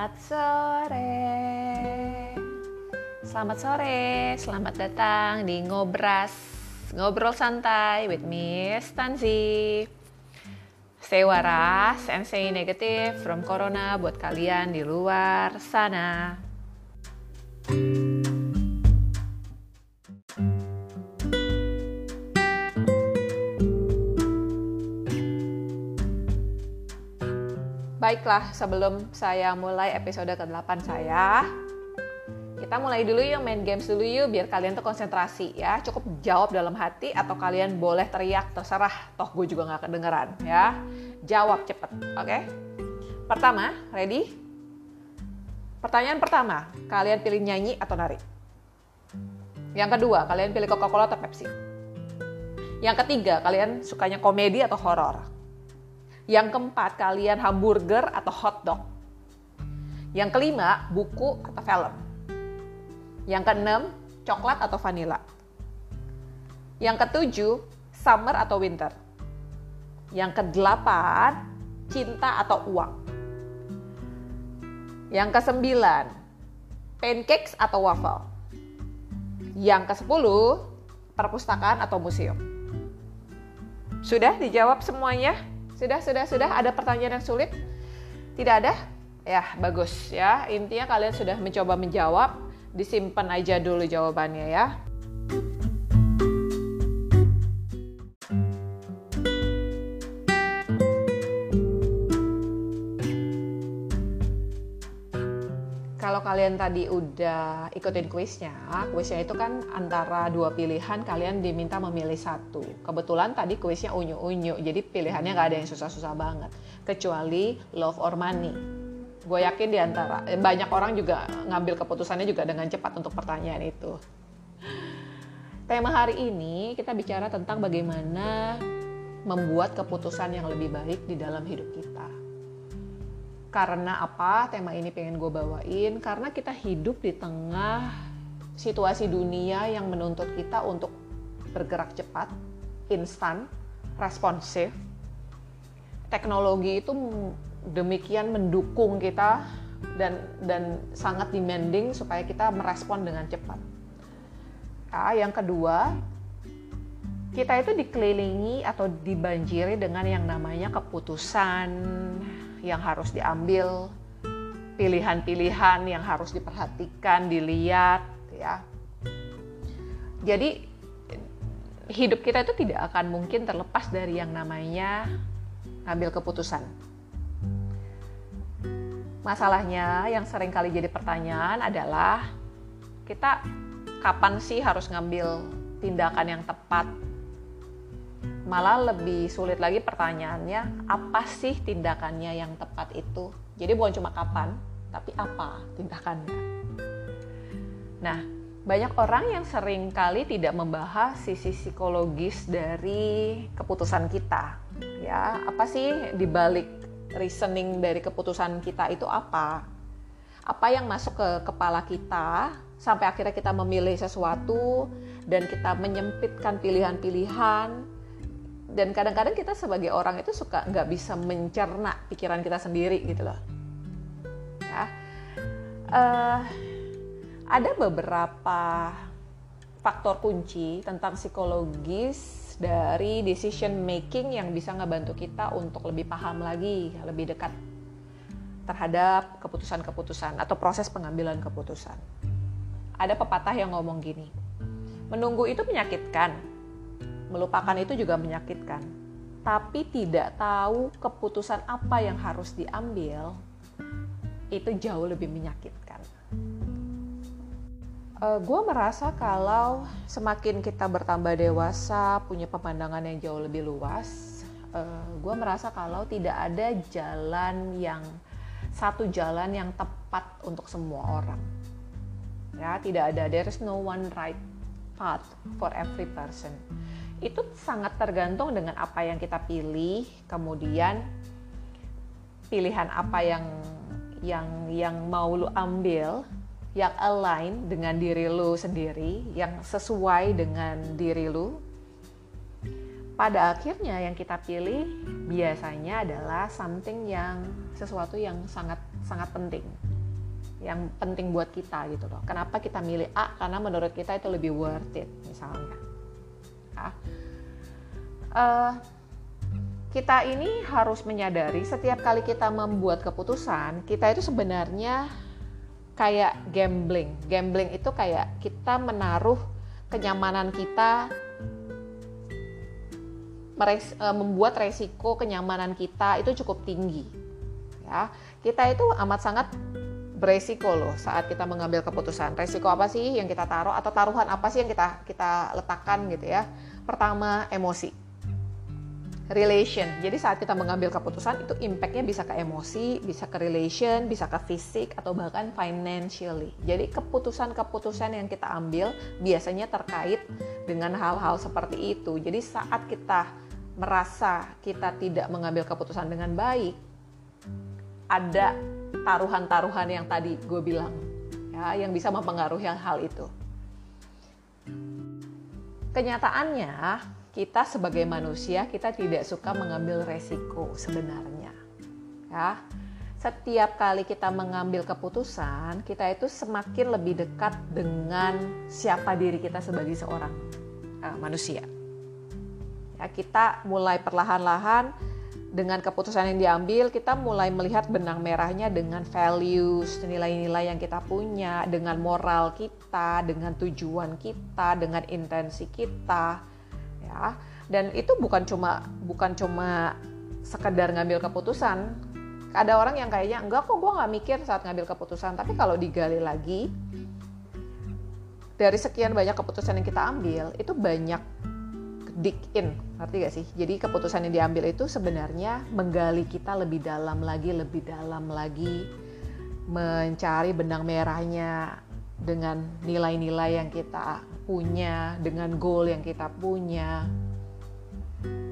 Selamat sore. Selamat sore, selamat datang di Ngobras. Ngobrol santai with Miss Tanzi. Stay waras and stay negative from corona buat kalian di luar sana. Baiklah, sebelum saya mulai episode ke-8 saya, kita mulai dulu yuk main games dulu yuk biar kalian tuh konsentrasi ya. Cukup jawab dalam hati atau kalian boleh teriak terserah. Toh gue juga nggak kedengeran ya. Jawab cepet, oke? Okay? Pertama, ready? Pertanyaan pertama, kalian pilih nyanyi atau nari? Yang kedua, kalian pilih Coca-Cola atau Pepsi? Yang ketiga, kalian sukanya komedi atau horor? Yang keempat, kalian hamburger atau hotdog. Yang kelima, buku atau film. Yang keenam, coklat atau vanila. Yang ketujuh, summer atau winter. Yang kedelapan, cinta atau uang. Yang kesembilan, pancakes atau waffle. Yang kesepuluh, perpustakaan atau museum. Sudah dijawab semuanya? Sudah, sudah, sudah. Ada pertanyaan yang sulit? Tidak ada? Ya, bagus ya. Intinya kalian sudah mencoba menjawab. Disimpan aja dulu jawabannya ya. Kalau kalian tadi udah ikutin kuisnya, kuisnya itu kan antara dua pilihan kalian diminta memilih satu. Kebetulan tadi kuisnya unyu-unyu, jadi pilihannya nggak ada yang susah-susah banget. Kecuali love or money. Gue yakin di antara eh, banyak orang juga ngambil keputusannya juga dengan cepat untuk pertanyaan itu. Tema hari ini kita bicara tentang bagaimana membuat keputusan yang lebih baik di dalam hidup kita karena apa? Tema ini pengen gue bawain. Karena kita hidup di tengah situasi dunia yang menuntut kita untuk bergerak cepat instan responsif. Teknologi itu demikian mendukung kita dan dan sangat demanding supaya kita merespon dengan cepat. Nah, yang kedua kita itu dikelilingi atau dibanjiri dengan yang namanya keputusan yang harus diambil, pilihan-pilihan yang harus diperhatikan, dilihat, ya. Jadi hidup kita itu tidak akan mungkin terlepas dari yang namanya ngambil keputusan. Masalahnya yang sering kali jadi pertanyaan adalah kita kapan sih harus ngambil tindakan yang tepat malah lebih sulit lagi pertanyaannya apa sih tindakannya yang tepat itu? Jadi bukan cuma kapan tapi apa tindakannya? Nah banyak orang yang sering kali tidak membahas sisi psikologis dari keputusan kita. Ya apa sih dibalik reasoning dari keputusan kita itu apa? Apa yang masuk ke kepala kita sampai akhirnya kita memilih sesuatu dan kita menyempitkan pilihan-pilihan dan kadang-kadang kita sebagai orang itu suka nggak bisa mencerna pikiran kita sendiri gitu loh. Ya. Uh, ada beberapa faktor kunci tentang psikologis dari decision making yang bisa ngebantu kita untuk lebih paham lagi lebih dekat terhadap keputusan-keputusan atau proses pengambilan keputusan. Ada pepatah yang ngomong gini menunggu itu menyakitkan melupakan itu juga menyakitkan. Tapi tidak tahu keputusan apa yang harus diambil, itu jauh lebih menyakitkan. Uh, eh, gue merasa kalau semakin kita bertambah dewasa, punya pemandangan yang jauh lebih luas, uh, eh, gue merasa kalau tidak ada jalan yang satu jalan yang tepat untuk semua orang. Ya, tidak ada there is no one right path for every person itu sangat tergantung dengan apa yang kita pilih, kemudian pilihan apa yang yang yang mau lu ambil, yang align dengan diri lu sendiri, yang sesuai dengan diri lu. Pada akhirnya yang kita pilih biasanya adalah something yang sesuatu yang sangat sangat penting yang penting buat kita gitu loh. Kenapa kita milih A? Karena menurut kita itu lebih worth it misalnya. Uh, kita ini harus menyadari setiap kali kita membuat keputusan, kita itu sebenarnya kayak gambling. Gambling itu kayak kita menaruh kenyamanan kita meres, uh, membuat resiko kenyamanan kita itu cukup tinggi. Ya, kita itu amat sangat beresiko loh saat kita mengambil keputusan. Resiko apa sih yang kita taruh atau taruhan apa sih yang kita kita letakkan gitu ya? Pertama emosi, relation. Jadi saat kita mengambil keputusan itu impactnya bisa ke emosi, bisa ke relation, bisa ke fisik atau bahkan financially. Jadi keputusan-keputusan yang kita ambil biasanya terkait dengan hal-hal seperti itu. Jadi saat kita merasa kita tidak mengambil keputusan dengan baik, ada taruhan-taruhan yang tadi gue bilang ya yang bisa mempengaruhi hal itu. Kenyataannya kita sebagai manusia kita tidak suka mengambil resiko sebenarnya. Ya. Setiap kali kita mengambil keputusan, kita itu semakin lebih dekat dengan siapa diri kita sebagai seorang uh, manusia. Ya, kita mulai perlahan-lahan dengan keputusan yang diambil kita mulai melihat benang merahnya dengan values, nilai-nilai yang kita punya, dengan moral kita, dengan tujuan kita, dengan intensi kita, ya. Dan itu bukan cuma bukan cuma sekedar ngambil keputusan. Ada orang yang kayaknya enggak kok gue nggak mikir saat ngambil keputusan, tapi kalau digali lagi dari sekian banyak keputusan yang kita ambil itu banyak dig in, ngerti gak sih? Jadi keputusan yang diambil itu sebenarnya menggali kita lebih dalam lagi, lebih dalam lagi, mencari benang merahnya dengan nilai-nilai yang kita punya, dengan goal yang kita punya.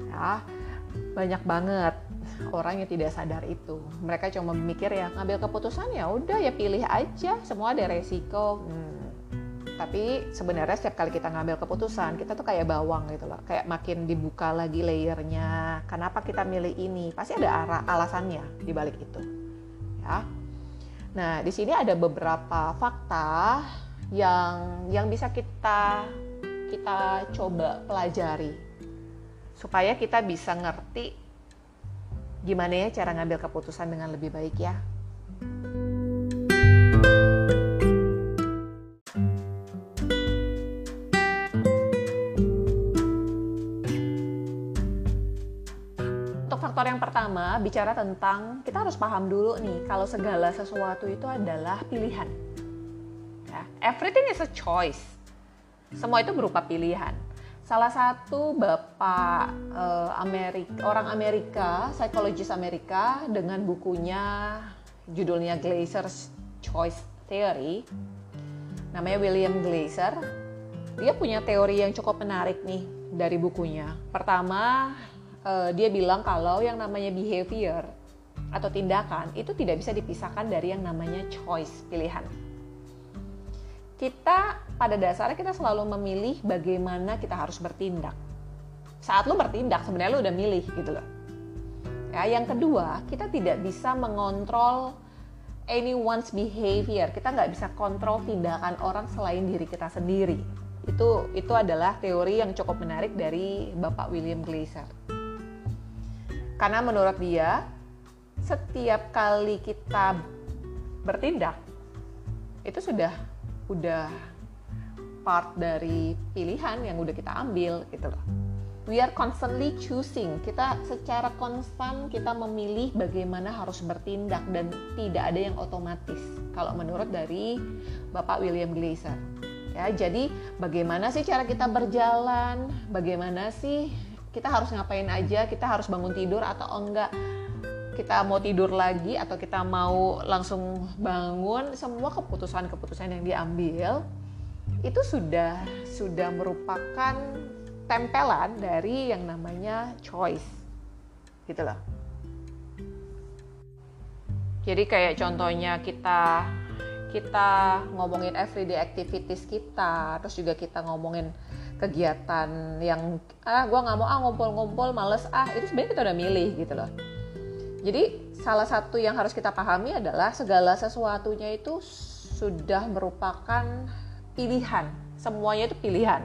Ya, banyak banget orang yang tidak sadar itu. Mereka cuma mikir ya ngambil keputusan ya udah ya pilih aja, semua ada resiko. Hmm, tapi sebenarnya setiap kali kita ngambil keputusan kita tuh kayak bawang gitu loh. Kayak makin dibuka lagi layernya. Kenapa kita milih ini? Pasti ada arah alasannya di balik itu ya. Nah di sini ada beberapa fakta yang yang bisa kita kita coba pelajari supaya kita bisa ngerti gimana ya cara ngambil keputusan dengan lebih baik ya faktor yang pertama bicara tentang kita harus paham dulu nih kalau segala sesuatu itu adalah pilihan. Ya, everything is a choice. Semua itu berupa pilihan. Salah satu bapak uh, Amerika, orang Amerika, psikologis Amerika dengan bukunya judulnya Glazer's Choice Theory, namanya William Glazer. Dia punya teori yang cukup menarik nih dari bukunya. Pertama, uh, dia bilang kalau yang namanya behavior atau tindakan itu tidak bisa dipisahkan dari yang namanya choice, pilihan. Kita pada dasarnya kita selalu memilih bagaimana kita harus bertindak. Saat lo bertindak sebenarnya lo udah milih gitu loh. Ya, yang kedua, kita tidak bisa mengontrol anyone's behavior. Kita nggak bisa kontrol tindakan orang selain diri kita sendiri. Itu itu adalah teori yang cukup menarik dari Bapak William Glaser. Karena menurut dia, setiap kali kita bertindak itu sudah udah part dari pilihan yang udah kita ambil gitu loh. We are constantly choosing. Kita secara konstan kita memilih bagaimana harus bertindak dan tidak ada yang otomatis. Kalau menurut dari Bapak William Glaser. Ya, jadi bagaimana sih cara kita berjalan? Bagaimana sih kita harus ngapain aja kita harus bangun tidur atau enggak. Kita mau tidur lagi atau kita mau langsung bangun semua keputusan-keputusan yang diambil itu sudah sudah merupakan tempelan dari yang namanya choice. Gitu loh. Jadi kayak contohnya kita kita ngomongin everyday activities kita terus juga kita ngomongin kegiatan yang ah gue nggak mau ah ngumpul-ngumpul males ah itu sebenarnya kita udah milih gitu loh Jadi salah satu yang harus kita pahami adalah segala sesuatunya itu sudah merupakan pilihan. Semuanya itu pilihan.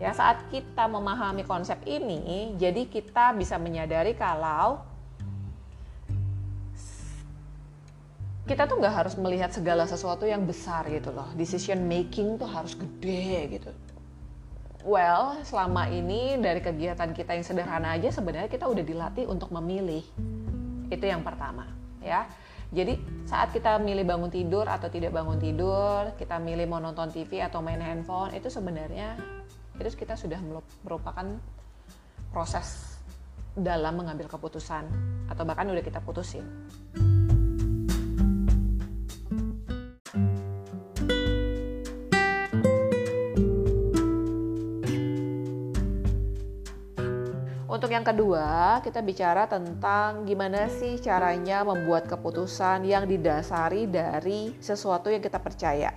Ya, saat kita memahami konsep ini, jadi kita bisa menyadari kalau kita tuh nggak harus melihat segala sesuatu yang besar gitu loh. Decision making tuh harus gede gitu. Well, selama ini dari kegiatan kita yang sederhana aja sebenarnya kita udah dilatih untuk memilih. Itu yang pertama, ya. Jadi saat kita milih bangun tidur atau tidak bangun tidur, kita milih mau nonton TV atau main handphone, itu sebenarnya itu kita sudah merupakan proses dalam mengambil keputusan atau bahkan udah kita putusin. Yang kedua, kita bicara tentang gimana sih caranya membuat keputusan yang didasari dari sesuatu yang kita percaya.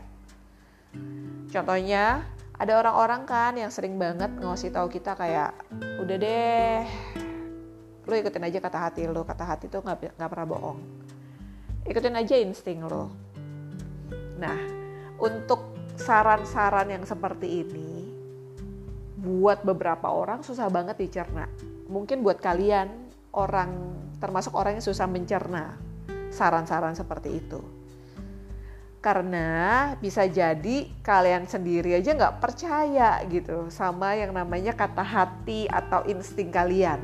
Contohnya, ada orang-orang kan yang sering banget ngasih tahu kita kayak udah deh lo ikutin aja kata hati lo kata hati tuh nggak pernah bohong. Ikutin aja insting lo nah untuk saran-saran yang seperti ini buat beberapa orang susah banget dicerna mungkin buat kalian orang termasuk orang yang susah mencerna saran-saran seperti itu. Karena bisa jadi kalian sendiri aja nggak percaya gitu sama yang namanya kata hati atau insting kalian.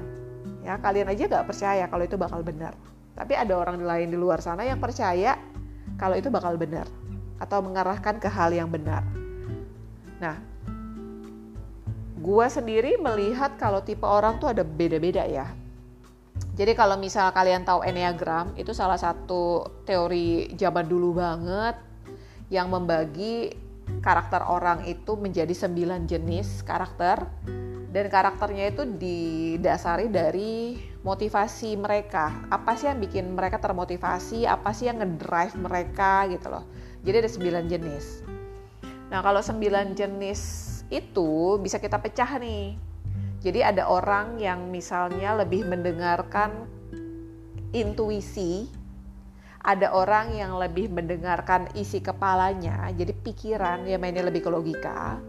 Ya kalian aja nggak percaya kalau itu bakal benar. Tapi ada orang lain di luar sana yang percaya kalau itu bakal benar atau mengarahkan ke hal yang benar. Nah gua sendiri melihat kalau tipe orang tuh ada beda-beda ya. Jadi kalau misal kalian tahu Enneagram itu salah satu teori zaman dulu banget yang membagi karakter orang itu menjadi sembilan jenis karakter. Dan karakternya itu didasari dari motivasi mereka. Apa sih yang bikin mereka termotivasi? Apa sih yang ngedrive mereka gitu loh. Jadi ada sembilan jenis. Nah kalau sembilan jenis itu bisa kita pecah nih jadi ada orang yang misalnya lebih mendengarkan intuisi ada orang yang lebih mendengarkan isi kepalanya, jadi pikiran dia mainnya lebih ke logika.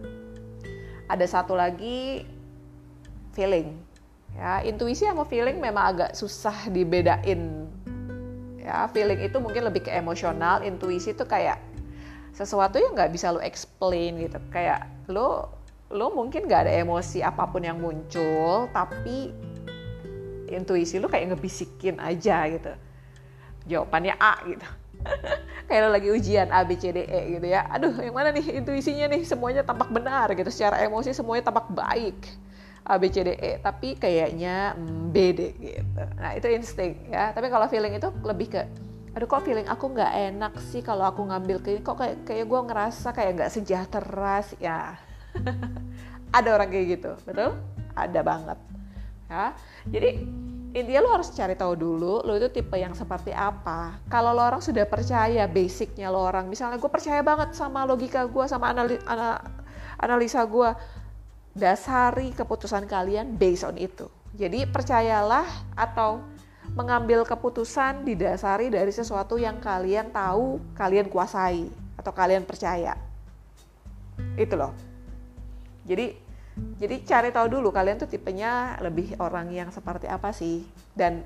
Ada satu lagi feeling. Ya, intuisi sama feeling memang agak susah dibedain. Ya, feeling itu mungkin lebih ke emosional, intuisi itu kayak sesuatu yang nggak bisa lo explain gitu. Kayak lo lo mungkin nggak ada emosi apa pun yang muncul, tapi intuisi lo kayak ngebisikin aja gitu. Jawabannya A gitu. Kayak lo lagi ujian A B C D E gitu ya. Aduh yang mana nih intuisinya nih? Semuanya tampak benar gitu. Secara emosi semuanya tampak baik. A B C D E tapi kayaknya mm, B D gitu. Nah itu insting ya. Tapi kalau feeling itu lebih ke aduh kok feeling aku nggak enak sih kalau aku ngambil ke kok kayak kayak gue ngerasa kayak nggak sejahtera sih? Ya. Ada orang kayak gitu betul? Ada banget ya. Jadi intinya lo harus cari tahu dulu lo itu tipe yang seperti apa. Kalau lo orang sudah percaya basicnya lo orang misalnya gue percaya banget sama logika gue sama anali, ana, analisa gue dasari keputusan kalian based on itu. Jadi percayalah atau mengambil keputusan didasari dari sesuatu yang kalian tahu kalian kuasai atau kalian percaya. Itu loh. Jadi jadi cari tahu dulu kalian tuh tipenya lebih orang yang seperti apa sih? Dan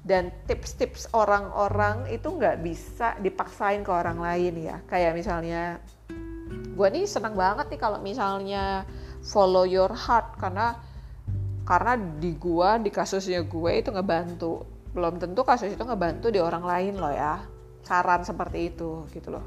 dan tips-tips orang-orang itu nggak bisa dipaksain ke orang lain ya. Kayak misalnya gue nih senang banget nih kalau misalnya follow your heart karena karena di gue di kasusnya gue itu ngebantu. Belum tentu kasus itu ngebantu di orang lain loh ya. Saran seperti itu gitu loh.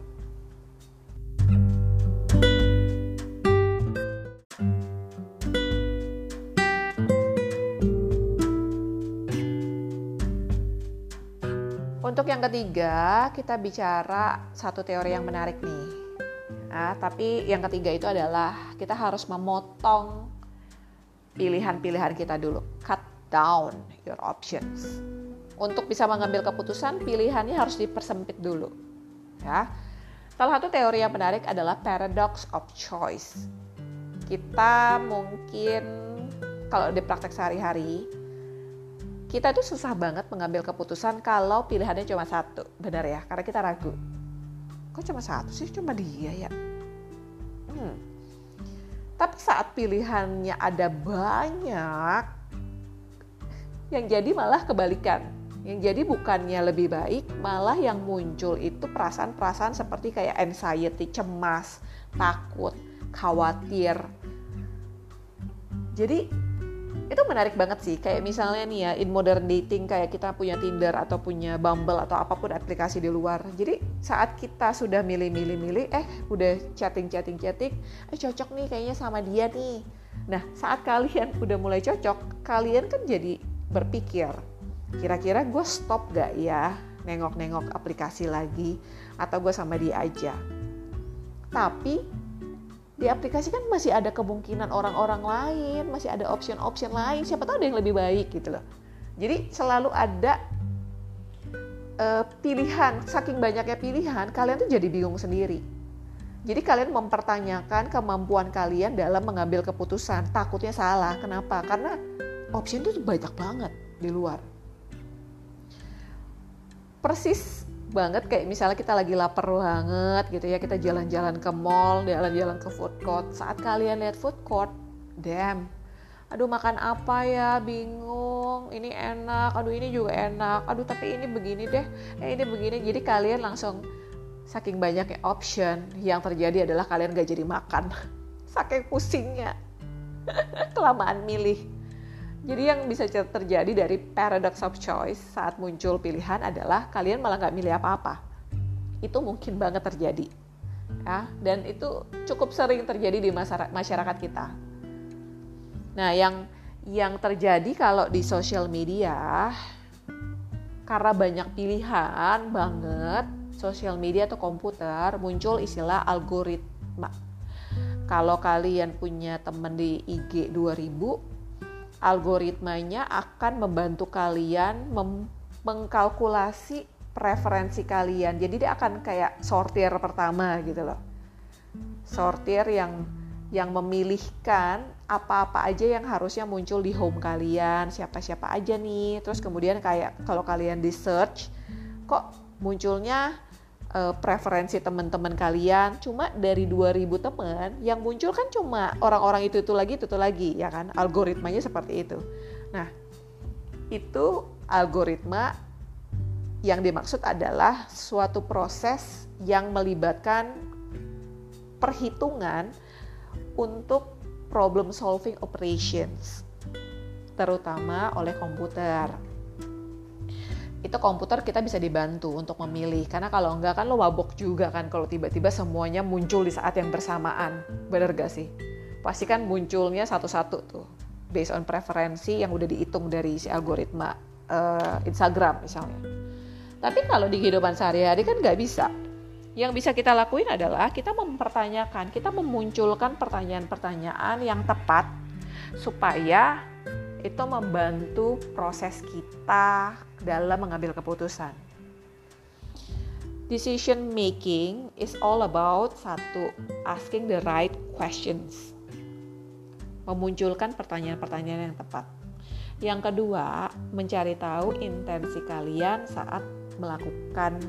Untuk yang ketiga, kita bicara satu teori yang menarik nih. Nah, tapi yang ketiga itu adalah kita harus memotong pilihan-pilihan kita dulu. Cut down your options. Untuk bisa mengambil keputusan, pilihannya harus dipersempit dulu. Ya. Salah satu teori yang menarik adalah paradox of choice. Kita mungkin kalau di praktek sehari-hari, kita tuh susah banget mengambil keputusan kalau pilihannya cuma satu, benar ya? Karena kita ragu. Kok cuma satu sih? Cuma dia ya. Hmm. Tapi saat pilihannya ada banyak, yang jadi malah kebalikan. Yang jadi bukannya lebih baik, malah yang muncul itu perasaan-perasaan seperti kayak anxiety, cemas, takut, khawatir. Jadi itu menarik banget sih. Kayak misalnya nih ya in modern dating kayak kita punya Tinder atau punya Bumble atau apa pun aplikasi di luar. Jadi saat kita sudah milih-milih-milih eh udah chatting chatting chatting eh cocok nih kayaknya sama dia nih. Nah saat kalian udah mulai cocok kalian kan jadi berpikir kira-kira gue stop gak ya nengok-nengok aplikasi lagi atau gue sama dia aja? Tapi di aplikasi kan masih ada kemungkinan orang-orang lain, masih ada option-option lain, siapa tahu ada yang lebih baik gitu loh. Jadi selalu ada uh, pilihan, saking banyaknya pilihan, kalian tuh jadi bingung sendiri. Jadi kalian mempertanyakan kemampuan kalian dalam mengambil keputusan. Takutnya salah. Kenapa? Karena option itu banyak banget di luar. Persis banget kayak misalnya kita lagi lapar banget gitu ya kita jalan-jalan ke mall jalan-jalan ke food court. Saat kalian lihat food court damn. Aduh makan apa ya? Bingung. Ini enak. Aduh ini juga enak. Aduh tapi ini begini deh. Eh ini begini. Jadi kalian langsung saking banyaknya option yang terjadi adalah kalian gak jadi makan. Saking pusingnya. Kelamaan milih jadi yang bisa terjadi dari paradox of choice saat muncul pilihan adalah kalian malah nggak milih apa-apa. Itu mungkin banget terjadi. Ya, dan itu cukup sering terjadi di masyarakat kita. Nah, yang yang terjadi kalau di sosial media karena banyak pilihan banget sosial media atau komputer muncul istilah algoritma. Kalau kalian punya teman di IG 2000 algoritmanya akan membantu kalian mengkalkulasi preferensi kalian. Jadi dia akan kayak sortir pertama gitu loh. Sortir yang yang memilihkan apa-apa aja yang harusnya muncul di home kalian, siapa-siapa aja nih. Terus kemudian kayak kalau kalian di search kok munculnya uh, preferensi teman-teman kalian. Cuma dari 2000 teman yang muncul kan cuma orang-orang itu itu lagi itu, itu lagi ya kan? Algoritmanya seperti itu. Nah itu algoritma yang dimaksud adalah suatu proses yang melibatkan perhitungan untuk problem solving operations terutama oleh komputer itu komputer kita bisa dibantu untuk memilih. Karena kalau enggak kan lo wabok juga kan kalau tiba-tiba semuanya muncul di saat yang bersamaan. Bener gak sih? Pasti kan munculnya satu-satu tuh based on preferensi yang udah dihitung dari si algoritma uh, Instagram misalnya. Tapi kalau di kehidupan sehari-hari kan nggak bisa. Yang bisa kita lakuin adalah kita mempertanyakan kita memunculkan pertanyaan-pertanyaan yang tepat supaya itu membantu proses kita dalam mengambil keputusan. Decision making is all about satu, asking the right questions. Memunculkan pertanyaan-pertanyaan yang tepat. Yang kedua, mencari tahu intensi kalian saat melakukan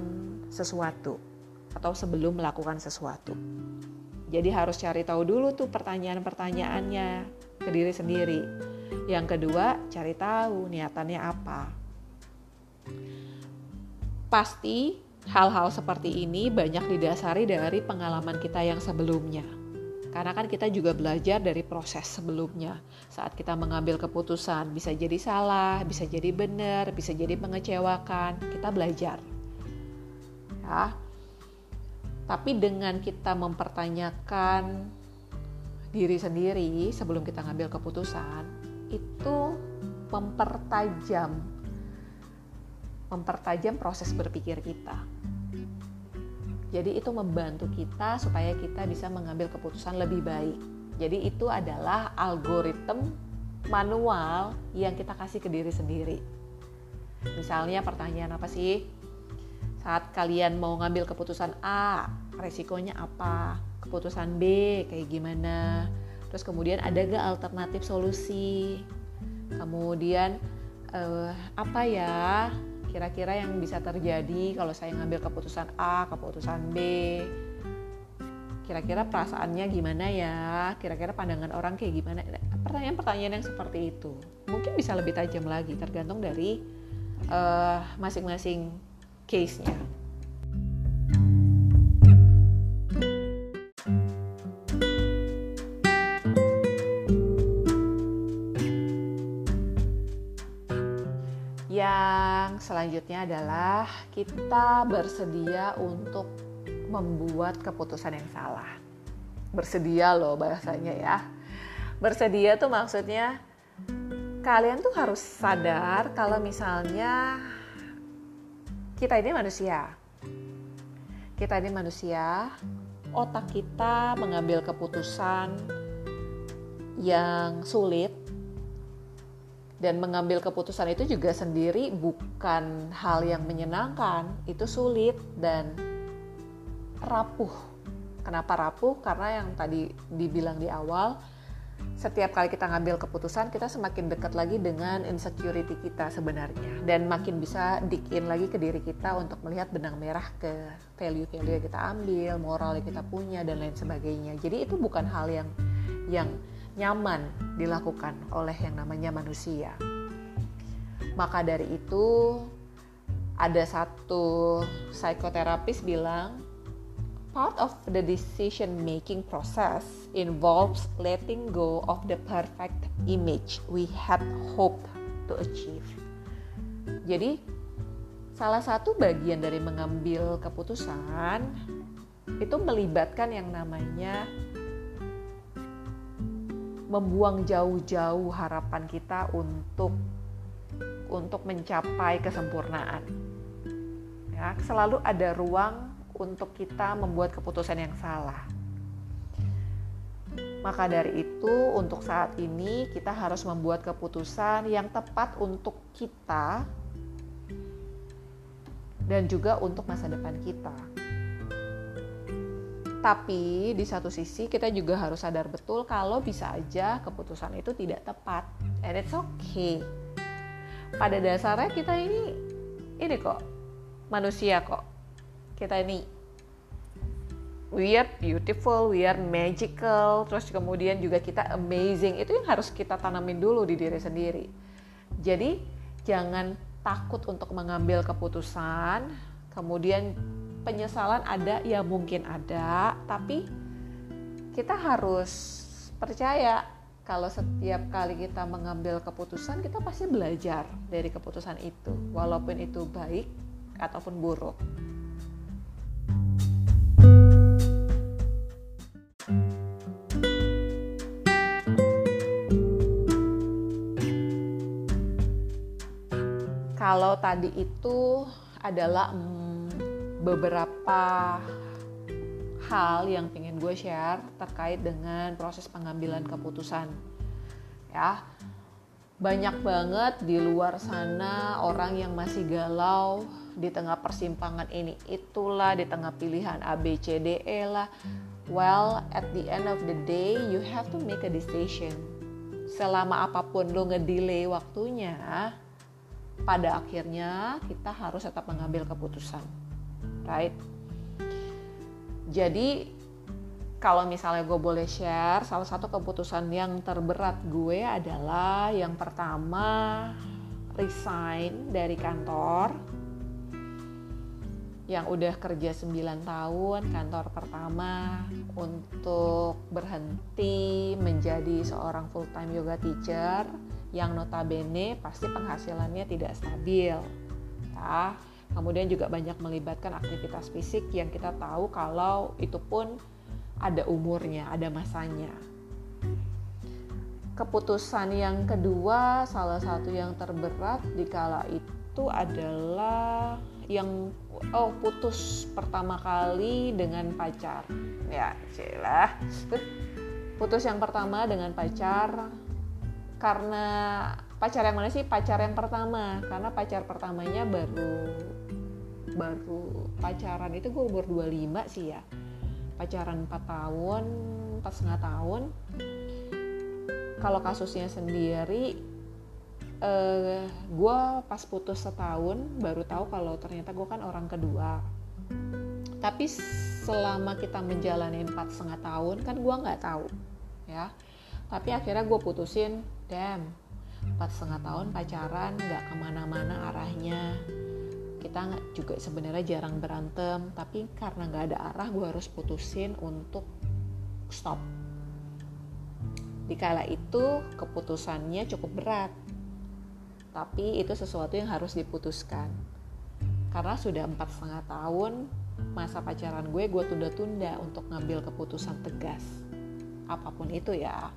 sesuatu atau sebelum melakukan sesuatu. Jadi harus cari tahu dulu tuh pertanyaan-pertanyaannya ke diri sendiri yang kedua, cari tahu niatannya apa. Pasti hal-hal seperti ini banyak didasari dari pengalaman kita yang sebelumnya. Karena kan kita juga belajar dari proses sebelumnya. Saat kita mengambil keputusan, bisa jadi salah, bisa jadi benar, bisa jadi mengecewakan. Kita belajar. Ya. Tapi dengan kita mempertanyakan diri sendiri sebelum kita ngambil keputusan, itu mempertajam mempertajam proses berpikir kita. Jadi itu membantu kita supaya kita bisa mengambil keputusan lebih baik. Jadi itu adalah algoritma manual yang kita kasih ke diri sendiri. Misalnya pertanyaan apa sih? Saat kalian mau ngambil keputusan A, resikonya apa? Keputusan B kayak gimana? terus kemudian ada gak alternatif solusi kemudian uh, apa ya kira-kira yang bisa terjadi kalau saya ngambil keputusan A, keputusan B. Kira-kira perasaannya gimana ya? Kira-kira pandangan orang kayak gimana? Pertanyaan-pertanyaan yang seperti itu mungkin bisa lebih tajam lagi tergantung dari uh, masing-masing case-nya. Selanjutnya adalah kita bersedia untuk membuat keputusan yang salah. Bersedia loh bahasanya ya. Bersedia tuh maksudnya kalian tuh harus sadar kalau misalnya kita ini manusia. Kita ini manusia, otak kita mengambil keputusan yang sulit dan mengambil keputusan itu juga sendiri bukan hal yang menyenangkan. Itu sulit dan rapuh. Kenapa rapuh? Karena yang tadi dibilang di awal setiap kali kita ngambil keputusan kita semakin dekat lagi dengan insecurity kita sebenarnya. Dan makin bisa dikin lagi ke diri kita untuk melihat benang merah ke value-value yang kita ambil, moral yang kita punya dan lain sebagainya. Jadi itu bukan hal yang yang nyaman dilakukan oleh yang namanya manusia. Maka dari itu ada satu psikoterapis bilang part of the decision making process involves letting go of the perfect image we had hoped to achieve. Jadi salah satu bagian dari mengambil keputusan itu melibatkan yang namanya membuang jauh-jauh harapan kita untuk untuk mencapai kesempurnaan. Ya, selalu ada ruang untuk kita membuat keputusan yang salah. Maka dari itu, untuk saat ini kita harus membuat keputusan yang tepat untuk kita dan juga untuk masa depan kita. Tapi di satu sisi kita juga harus sadar betul kalau bisa aja keputusan itu tidak tepat. And it's okay. Pada dasarnya kita ini ini kok manusia kok. Kita ini we are beautiful, we are magical, terus kemudian juga kita amazing. Itu yang harus kita tanamin dulu di diri sendiri. Jadi jangan takut untuk mengambil keputusan, kemudian penyesalan ada ya mungkin ada tapi kita harus percaya kalau setiap kali kita mengambil keputusan kita pasti belajar dari keputusan itu walaupun itu baik ataupun buruk. Kalau tadi itu adalah beberapa hal yang pengen gue share terkait dengan proses pengambilan keputusan ya. Banyak banget di luar sana orang yang masih galau di tengah persimpangan ini. Itulah di tengah pilihan A B C D E lah. Well at the end of the day you have to make a decision. Selama apa pun lo ngedelay waktunya pada akhirnya kita harus tetap mengambil keputusan right? Jadi kalau misalnya gue boleh share, salah satu keputusan yang terberat gue adalah yang pertama resign dari kantor yang udah kerja 9 tahun kantor pertama untuk berhenti menjadi seorang full time yoga teacher yang notabene pasti penghasilannya tidak stabil ya Kemudian juga banyak melibatkan aktivitas fisik yang kita tahu kalau itu pun ada umurnya, ada masanya. Keputusan yang kedua, salah satu yang terberat di kala itu adalah yang oh putus pertama kali dengan pacar. Ya, celah. Putus yang pertama dengan pacar karena pacar yang mana sih? Pacar yang pertama. Karena pacar pertamanya baru baru pacaran. Itu gue umur 25 sih ya. Pacaran 4 tahun 4 setengah tahun. Kalau kasusnya sendiri uh, gue pas putus setahun baru tahu kalau ternyata gue kan orang kedua. Tapi selama kita menjalani empat setengah tahun kan gue nggak tahu ya. Tapi akhirnya gue putusin damn empat setengah tahun pacaran nggak ke mana-mana arahnya. Kita juga sebenarnya jarang berantem tapi karena nggak ada arah gue harus putusin untuk stop. Di kala itu keputusannya cukup berat. Tapi itu sesuatu yang harus diputuskan. Karena sudah empat setengah tahun masa pacaran gue gue tunda-tunda untuk ngambil keputusan tegas. Apa pun itu ya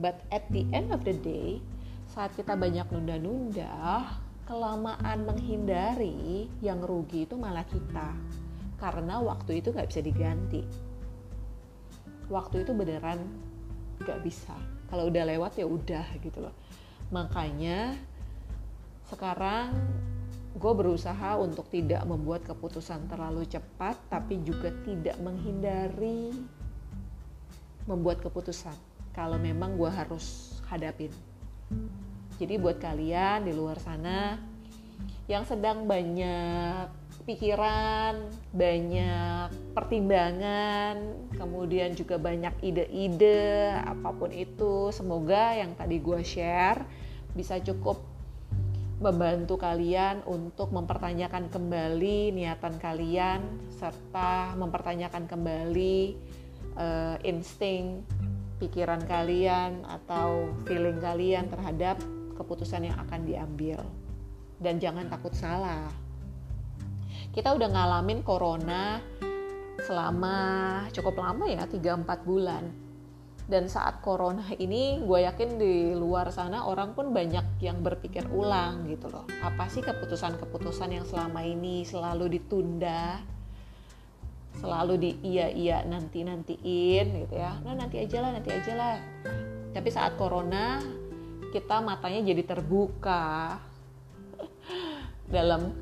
but at the end of the day saat kita banyak nunda-nunda kelamaan menghindari yang rugi itu malah kita. Karena waktu itu nggak bisa diganti. Waktu itu beneran nggak bisa. Kalau udah lewat ya udah gitu loh. Makanya sekarang gue berusaha untuk tidak membuat keputusan terlalu cepat tapi juga tidak menghindari membuat keputusan kalau memang gue harus hadapin. Jadi buat kalian di luar sana yang sedang banyak pikiran, banyak pertimbangan, kemudian juga banyak ide-ide, apa pun itu, semoga yang tadi gue share bisa cukup membantu kalian untuk mempertanyakan kembali niatan kalian serta mempertanyakan kembali uh, insting pikiran kalian atau feeling kalian terhadap keputusan yang akan diambil. Dan jangan takut salah. Kita udah ngalamin corona selama cukup lama ya 3-4 bulan. Dan saat corona ini gue yakin di luar sana orang pun banyak yang berpikir ulang gitu loh. Apa sih keputusan-keputusan yang selama ini selalu ditunda selalu di iya iya nanti nantiin gitu ya. Nah nanti aja lah nanti aja lah. Tapi saat corona kita matanya jadi terbuka. Dalam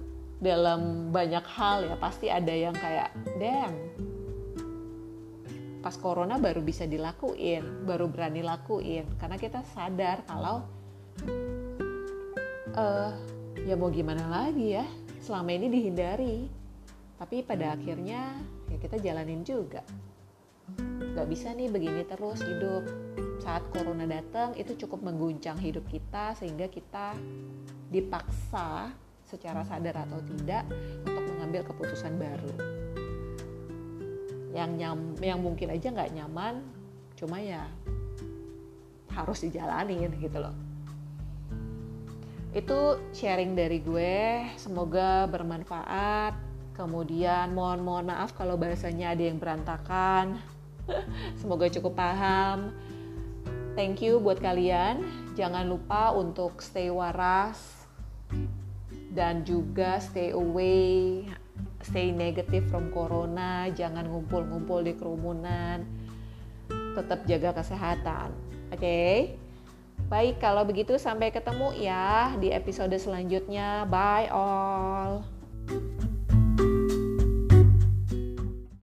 dalam banyak hal ya pasti ada yang kayak damn pas corona baru bisa dilakuin baru berani lakuin. Karena kita sadar kalau uh, ya mau gimana lagi ya selama ini dihindari. Tapi pada akhirnya ya kita jalanin juga. Nggak bisa nih begini terus hidup. Saat corona datang itu cukup mengguncang hidup kita sehingga kita dipaksa secara sadar atau tidak untuk mengambil keputusan baru. Yang nyam yang mungkin aja nggak nyaman cuma ya harus dijalanin gitu loh. Itu sharing dari gue. Semoga bermanfaat kemudian mohon mohon maaf kalau bahasanya ada yang berantakan semoga cukup paham Thank you buat kalian. Jangan lupa untuk stay waras dan juga stay away, stay negative from corona. Jangan ngumpul-ngumpul di kerumunan. Tetap jaga kesehatan. Oke. Okay? Baik, kalau begitu sampai ketemu ya di episode selanjutnya. Bye all.